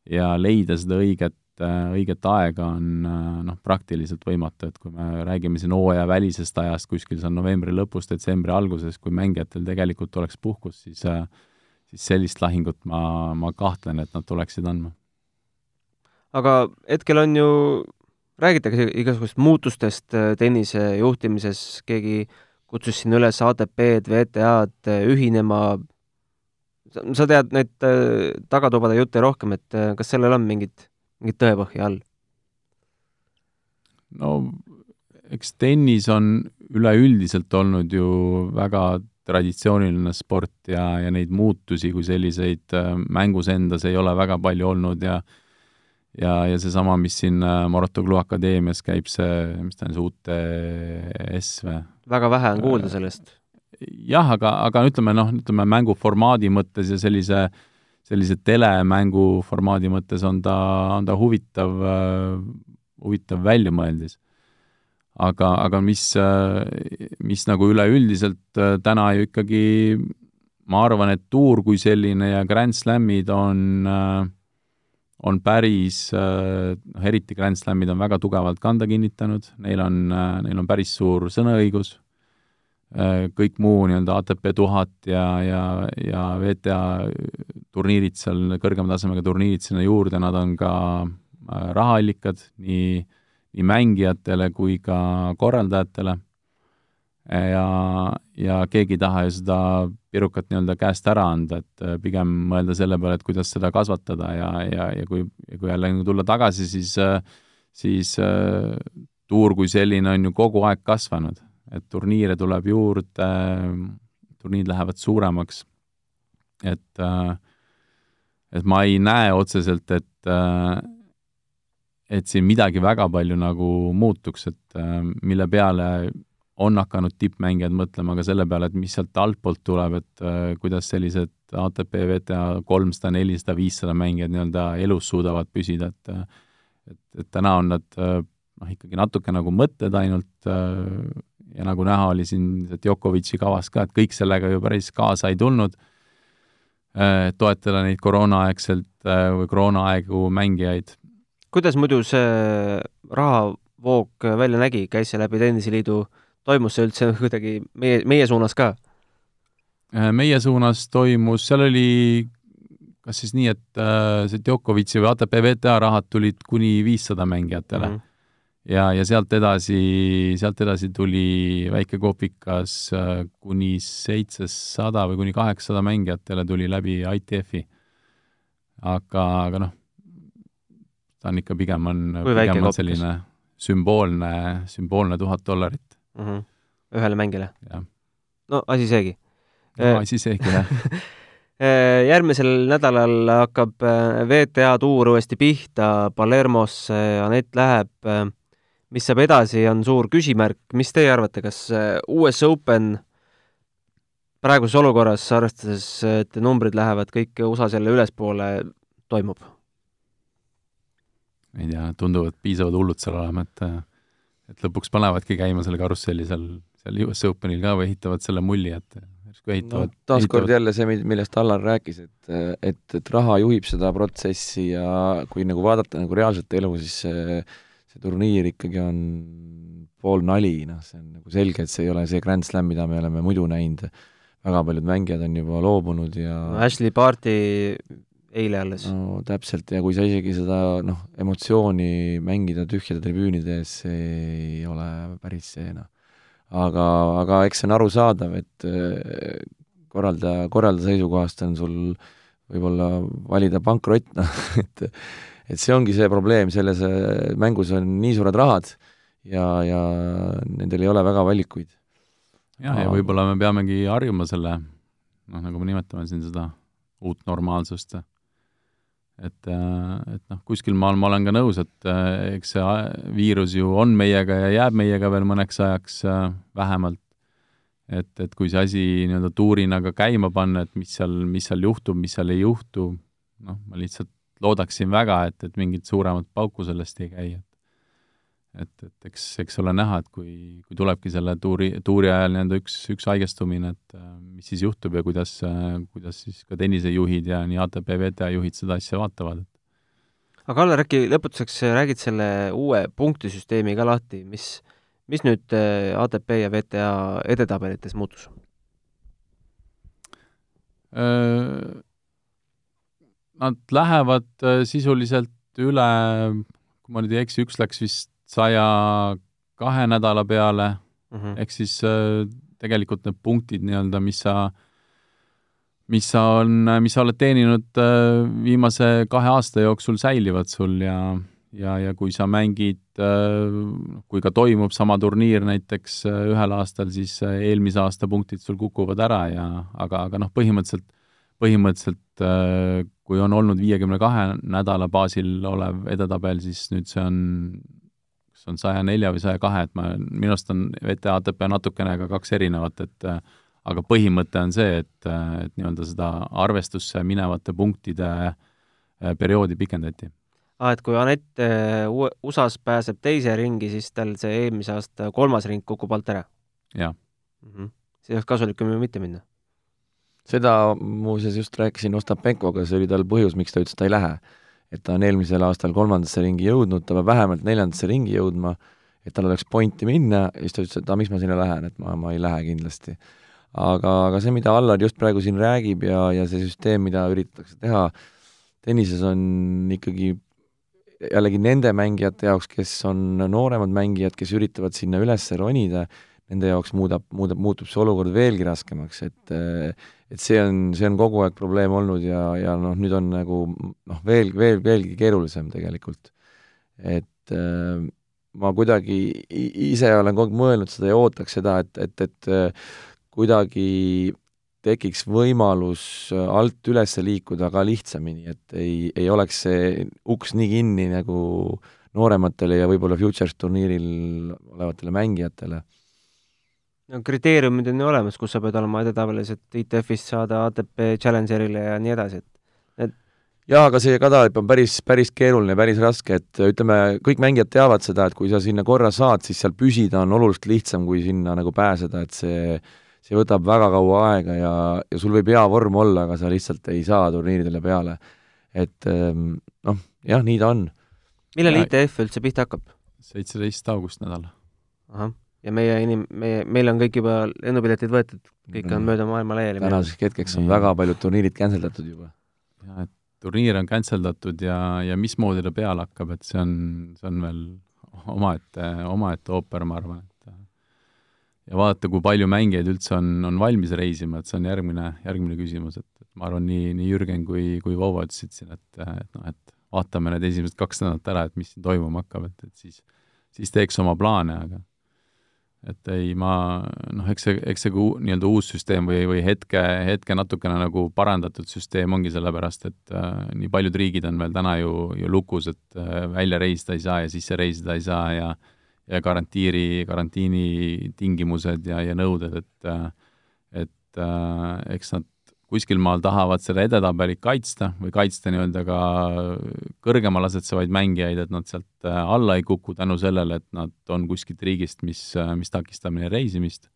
ja leida seda õiget, õiget aega on noh, praktiliselt võimatu, et kui me räägime siin hooajavälisest ajast, kuskil seal novembri lõpus, detsembri alguses, kui mängijatel tegelikult oleks puhkus, siis siis sellist lahingut ma, ma kahtlen, et nad tuleksid andma. aga hetkel on ju räägitakse igasugustest muutustest äh, tennise juhtimises, keegi kutsus siin üles ATP-d, VTA-d äh, ühinema, sa tead neid äh, tagatubade jutte rohkem, et kas sellel on mingit, mingit tõepõhja all? no eks tennis on üleüldiselt olnud ju väga traditsiooniline sport ja, ja neid muutusi kui selliseid mängus endas ei ole väga palju olnud ja äh, ja, ja seesama, mis siin äh, Morotoglu Akadeemias käib, see, mis ta on, see UTS või? väga vähe on kuulda sellest. jah, aga, aga ütleme noh, ütleme mänguformaadi mõttes ja sellise, sellise telemängu formaadi mõttes on ta, on ta huvitav, äh, huvitav väljamõeldis. aga, aga mis, äh, mis nagu üleüldiselt täna ju ikkagi ma arvan, et tuur kui selline ja Grand Slamid on äh, on päris, noh eriti Grand Slamid on väga tugevalt kanda kinnitanud, neil on, äh, neil on päris suur sõnaõigus, äh, kõik muu nii-öelda ATP tuhat ja, ja, ja WTA turniirid seal, kõrgema tasemega turniirid sinna juurde, nad on ka rahaallikad nii, nii mängijatele kui ka korraldajatele. Ja, ja keegi ei taha ju seda pirukat nii-öelda käest ära anda, et äh, pigem mõelda selle peale, et kuidas seda kasvatada ja, ja, ja kui, ja kui jälle tulla tagasi, siis, äh, siis äh, tuur kui selline on ju kogu aeg kasvanud, et turniire tuleb juurde, turniirid lähevad suuremaks, et et ma ei näe otseselt, et et siin midagi väga palju nagu muutuks, et mille peale on hakanud tippmängijad mõtlema ka selle peale, et mis sealt altpoolt tuleb, et äh, kuidas sellised ATP, WTA kolmsada, nelisada, viissada mängijad nii-öelda elus suudavad püsida, et äh, et, et täna on nad äh, noh, ikkagi natuke nagu mõtted ainult äh, ja nagu näha oli siin Djokovic'i kavas ka, et kõik sellega ju päris kaasa ei tulnud äh,, toetada neid koroonaaegselt äh, või koroonaaegu mängijaid. kuidas muidu see rahavoog välja nägi, käis see läbi Tenniseliidu äh, toimus see üldse kuidagi meie, meie suunas ka? Äh, meie suunas toimus, seal oli kas siis nii, et äh, see Djokovic'i või ATP WTA rahad tulid kuni viissada mängijatele mm. -hmm. ja, ja sealt edasi, sealt edasi tuli väike kopikas äh, kuni seitsesada või kuni kaheksasada mängijatele tuli läbi ITF-i. aga, aga noh, ta on ikka pigem on, pigem on selline sümboolne, sümboolne tuhat dollarit mm. -hmm. ühele mängijale? no asi seegi. no äh, asi seegi, jah <laughs> äh, järgmisel nädalal hakkab äh, VTA tuur uuesti pihta, Palermosse Anett läheb. mis saab edasi, on suur küsimärk. mis teie arvate, kas US Open praeguses olukorras, arvestades, et numbrid lähevad kõik USA-s jälle ülespoole, toimub? ei tea, tunduvad piisavalt hullud seal olema, et et lõpuks panevadki käima selle karusselli seal, seal US Openil ka või ehitavad selle mulli, et järsku ehitavad no, taaskord jälle see, millest Allar rääkis, et, et, et raha juhib seda protsessi ja kui nagu vaadata nagu reaalset elu, siis see, see turniir ikkagi on pool nali, noh, see on nagu selge, et see ei ole see Grand Slam, mida me oleme muidu näinud, väga paljud mängijad on juba loobunud ja no, Ashley Barti eile alles. no täpselt, ja kui sa isegi seda noh, emotsiooni mängida tühjade tribüünide ees, see ei ole päris see noh. aga, aga eks see on arusaadav, et äh, korraldaja, korraldaja seisukohast on sul võib-olla valida pankrott, noh, <laughs> et et see ongi see probleem, selles äh, mängus on nii suured rahad ja, ja nendel ei ole väga valikuid. jah, ja võib-olla me peamegi harjuma selle, noh, nagu me nimetame siin seda uut normaalsust et, äh, et noh, kuskil maal ma olen ka nõus, et äh, eks see viirus ju on meiega ja jääb meiega veel mõneks ajaks äh, vähemalt. et, et kui see asi nii-öelda tuurina ka käima panna, et mis seal, mis seal juhtub, mis seal ei juhtu, noh, ma lihtsalt loodaksin väga, et, et mingit suuremat pauku sellest ei käi, et et, et eks, eks ole näha, et kui, kui tulebki selle tuuri, tuuri ajal nii-öelda üks, üks haigestumine, et äh, mis siis juhtub ja kuidas, äh, kuidas siis ka tennisejuhid ja nii ATP, VTA juhid seda asja vaatavad. aga Kallar, äkki lõpetuseks räägid selle uue punktisüsteemi ka lahti, mis, mis nüüd äh, ATP ja VTA edetabelites muutus? Nad lähevad sisuliselt üle, kui ma nüüd ei eksi, üks läks vist saja kahe nädala peale mm -hmm. ehk siis äh, tegelikult need punktid nii-öelda, mis sa, mis sa on, mis sa oled teeninud äh, viimase kahe aasta jooksul, säilivad sul ja ja, ja kui sa mängid, äh, kui ka toimub sama turniir näiteks ühel aastal, siis eelmise aasta punktid sul kukuvad ära ja aga, aga noh, põhimõtteliselt, põhimõtteliselt kui on olnud viiekümne kahe nädala baasil olev edetabel, siis nüüd see on kas on saja nelja või saja kahe, et ma, minu arust on VTA, ATP natukene ka kaks erinevat, et aga põhimõte on see, et, et nii-öelda seda arvestusse minevate punktide äh, perioodi pikendati. aa, et kui Anett äh, USA-s pääseb teise ringi, siis tal see eelmise aasta kolmas ring kukub alt ära? jah mm -hmm.. siis oleks kasulikum ju mitte minna? seda muuseas just rääkisin Ostapenkoga, see oli tal põhjus, miks ta ütles, et ta ei lähe et ta on eelmisel aastal kolmandasse ringi jõudnud, ta peab vähemalt neljandasse ringi jõudma, et tal oleks pointi minna ja siis ta ütles, et aa, miks ma sinna lähen, et ma, ma ei lähe kindlasti. aga, aga see, mida Allar just praegu siin räägib ja, ja see süsteem, mida üritatakse teha, tennises on ikkagi jällegi nende mängijate jaoks, kes on nooremad mängijad, kes üritavad sinna üles ronida, nende jaoks muudab, muudab, muutub see olukord veelgi raskemaks, et et see on, see on kogu aeg probleem olnud ja, ja noh, nüüd on nagu noh, veel, veel, veelgi keerulisem tegelikult. et äh, ma kuidagi ise olen kogu aeg mõelnud seda ja ootaks seda, et, et, et äh, kuidagi tekiks võimalus alt üles liikuda ka lihtsamini, et ei, ei oleks see uks nii kinni nagu noorematele ja võib-olla Futures turniiril olevatele mängijatele no kriteeriumid on ju olemas, kus sa pead olema edetabelis, et ITF-ist saada ATP Challengerile ja nii edasi, et, et jaa, aga see kadalipp on päris, päris keeruline, päris raske, et ütleme, kõik mängijad teavad seda, et kui sa sinna korra saad, siis seal püsida on oluliselt lihtsam, kui sinna nagu pääseda, et see see võtab väga kaua aega ja, ja sul võib hea vorm olla, aga sa lihtsalt ei saa turniiridele peale. et ehm, noh, jah, nii ta on. millal ITF üldse pihta hakkab? seitseteist august nädal. ahah ja meie inim-, meie, meil on kõik juba lennupiletid võetud, kõik on mööda maailma laiali. tänaseks hetkeks on väga paljud turniirid cancel datud juba. jah, et turniir on cancel datud ja, ja mismoodi ta peale hakkab, et see on, see on veel omaette, omaette ooper, ma arvan, et ja vaadata, kui palju mängijaid üldse on, on valmis reisima, et see on järgmine, järgmine küsimus, et, et ma arvan, nii, nii Jürgen kui, kui Vovo ütlesid siin, et, et noh, et vaatame need esimesed kaks nädalat ära, et mis siin toimuma hakkab, et, et siis, siis teeks oma plaane, aga et ei, ma noh, eks see, eks see nii-öelda uus süsteem või, või hetke, hetke natukene nagu parandatud süsteem ongi sellepärast, et äh, nii paljud riigid on veel täna ju, ju lukus, et äh, välja reisida ei saa ja sisse reisida ei saa ja ja karantiiri, karantiini tingimused ja, ja nõuded, et äh, et äh, eks nad kuskil maal tahavad seda edetabelit kaitsta või kaitsta nii-öelda ka kõrgemale asetsevaid mängijaid, et nad sealt äh, alla ei kuku tänu sellele, et nad on kuskilt riigist, mis, äh, mis takistab neil reisimist.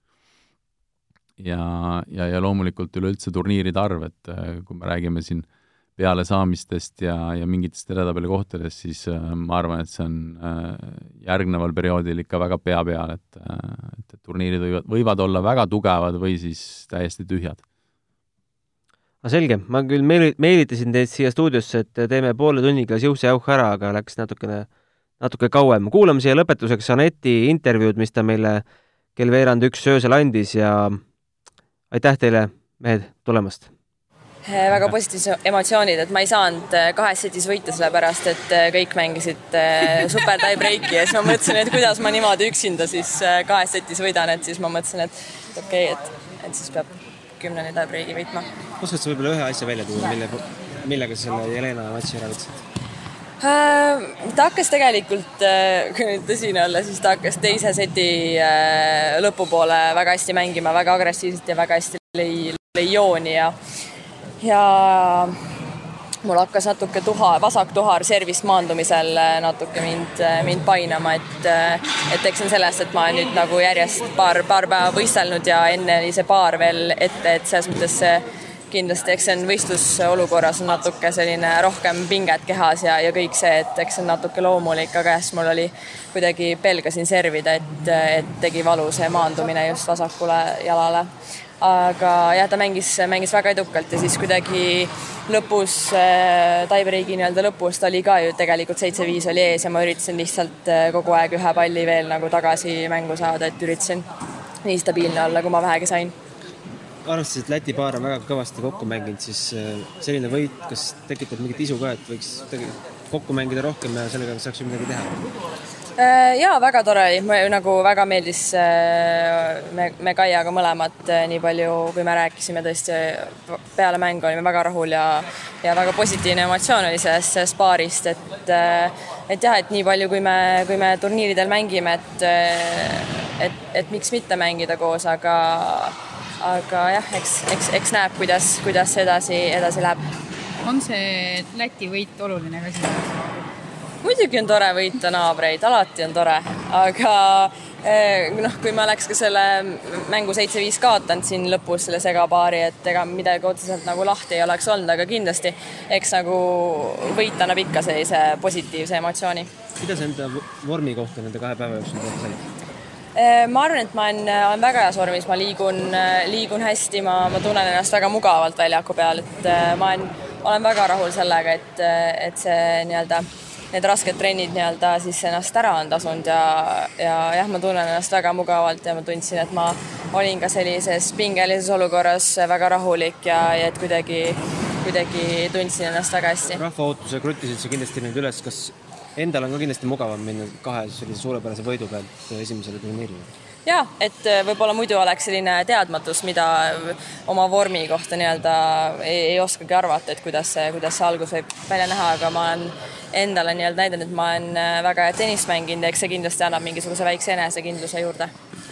ja, ja, ja loomulikult üleüldse turniiride arv, et äh, kui me räägime siin pealesaamistest ja, ja mingitest edetabeli kohtadest, siis ma arvan, et see on järgneval perioodil ikka väga pea peal, et, et, et turniirid võivad, võivad olla väga tugevad või siis täiesti tühjad no selge, ma küll meeli-, meelitasin teid siia stuudiosse, et teeme poole tunniga siuh-säuh ära, aga läks natukene, natuke kauem. kuulame siia lõpetuseks Aneti intervjuud, mis ta meile kell veerand üks öösel andis ja aitäh teile, mehed, tulemast! väga positiivsed emotsioonid, et ma ei saanud kahes setis võita, sellepärast et kõik mängisid super tie-breaki ja siis ma mõtlesin, et kuidas ma niimoodi üksinda siis kahes setis võidan, et siis ma mõtlesin, et okei okay,, et, et siis peab kümneni tie-breaki võitma. oskad sa võib-olla ühe asja välja tuua, mille, millega sa selle Jelena matši ära võtsid? Äh, ta hakkas tegelikult, <laughs> kui nüüd tõsine olla, siis ta hakkas teise seti lõpupoole väga hästi mängima, väga agressiivselt ja väga hästi lõi, lõi jooni ja ja mul hakkas natuke tuha, vasaktuhar servist maandumisel natuke mind, mind painama, et, et eks see on sellest, et ma nüüd nagu järjest paar, paar päeva võistelnud ja enne oli see paar veel ette, et selles mõttes see kindlasti, eks see on võistlusolukorras on natuke selline rohkem pinget kehas ja, ja kõik see, et eks see on natuke loomulik, aga jah, siis mul oli kuidagi pelgasin servida, et, et tegi valu see maandumine just vasakule jalale aga jah, ta mängis, mängis väga edukalt ja siis kuidagi lõpus äh,, tiebreaki nii-öelda lõpus ta oli ka ju tegelikult seitse-viis oli ees ja ma üritasin lihtsalt äh, kogu aeg ühe palli veel nagu tagasi mängu saada, et üritasin nii stabiilne olla, kui ma vähegi sain. arvestades, et Läti paar on väga kõvasti kokku mänginud, siis äh, selline võit, kas tekitab mingit isu ka, et võiks kokku mängida rohkem ja sellega saaks ju midagi teha? Äh, jaa, väga tore oli, mulle nagu väga meeldis äh, me, me Kaiaga mõlemad äh, nii palju, kui me rääkisime tõesti peale mängu olime väga rahul ja ja väga positiivne emotsioon oli sellest, sellest paarist, et et jah, et nii palju, kui me, kui me turniiridel mängime, et et, et miks mitte mängida koos, aga aga jah, eks, eks, eks näeb, kuidas, kuidas edasi, edasi läheb. on see Läti võit oluline ka jaoks? Muidugi on tore võita naabreid, alati on tore, aga eh, noh, kui ma oleks ka selle mängu seitse-viis kaotanud siin lõpus selle segapaari, et ega midagi otseselt nagu lahti ei oleks olnud, aga kindlasti eks nagu võit annab ikka sellise positiivse emotsiooni. mida sa enda vormi kohta nende kahe päeva jooksul teada said? Eh, ma arvan, et ma olen, olen väga heas vormis, ma liigun, liigun hästi, ma, ma tunnen ennast väga mugavalt väljaku peal, et eh, ma olen, olen väga rahul sellega, et, et see nii-öelda need rasked trennid nii-öelda siis ennast ära on tasunud ja, ja jah, ma tunnen ennast väga mugavalt ja ma tundsin, et ma olin ka sellises pingelises olukorras väga rahulik ja, ja et kuidagi, kuidagi tundsin ennast väga hästi. rahva ootuse kruttisid sa kindlasti nüüd üles, kas endal on ka kindlasti mugavam minna kahe sellise suurepärase võidu pealt esimesele turniirile? Ja et võib-olla muidu oleks selline teadmatus, mida oma vormi kohta nii-öelda ei, ei oskagi arvata, et kuidas see, kuidas see algus võib välja näha, aga ma olen endale nii-öelda näidanud, et ma olen äh, väga head tennist mänginud ja eks see kindlasti annab mingisuguse väikse enesekindluse juurde.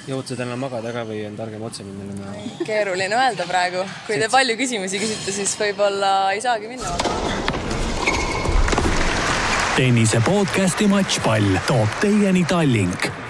jõud sa täna magada ka või on targem otse minna? keeruline öelda praegu, kui te palju küsimusi küsite, siis võib-olla ei saagi minna magama. tennise podcasti Matšpall toob teieni Tallink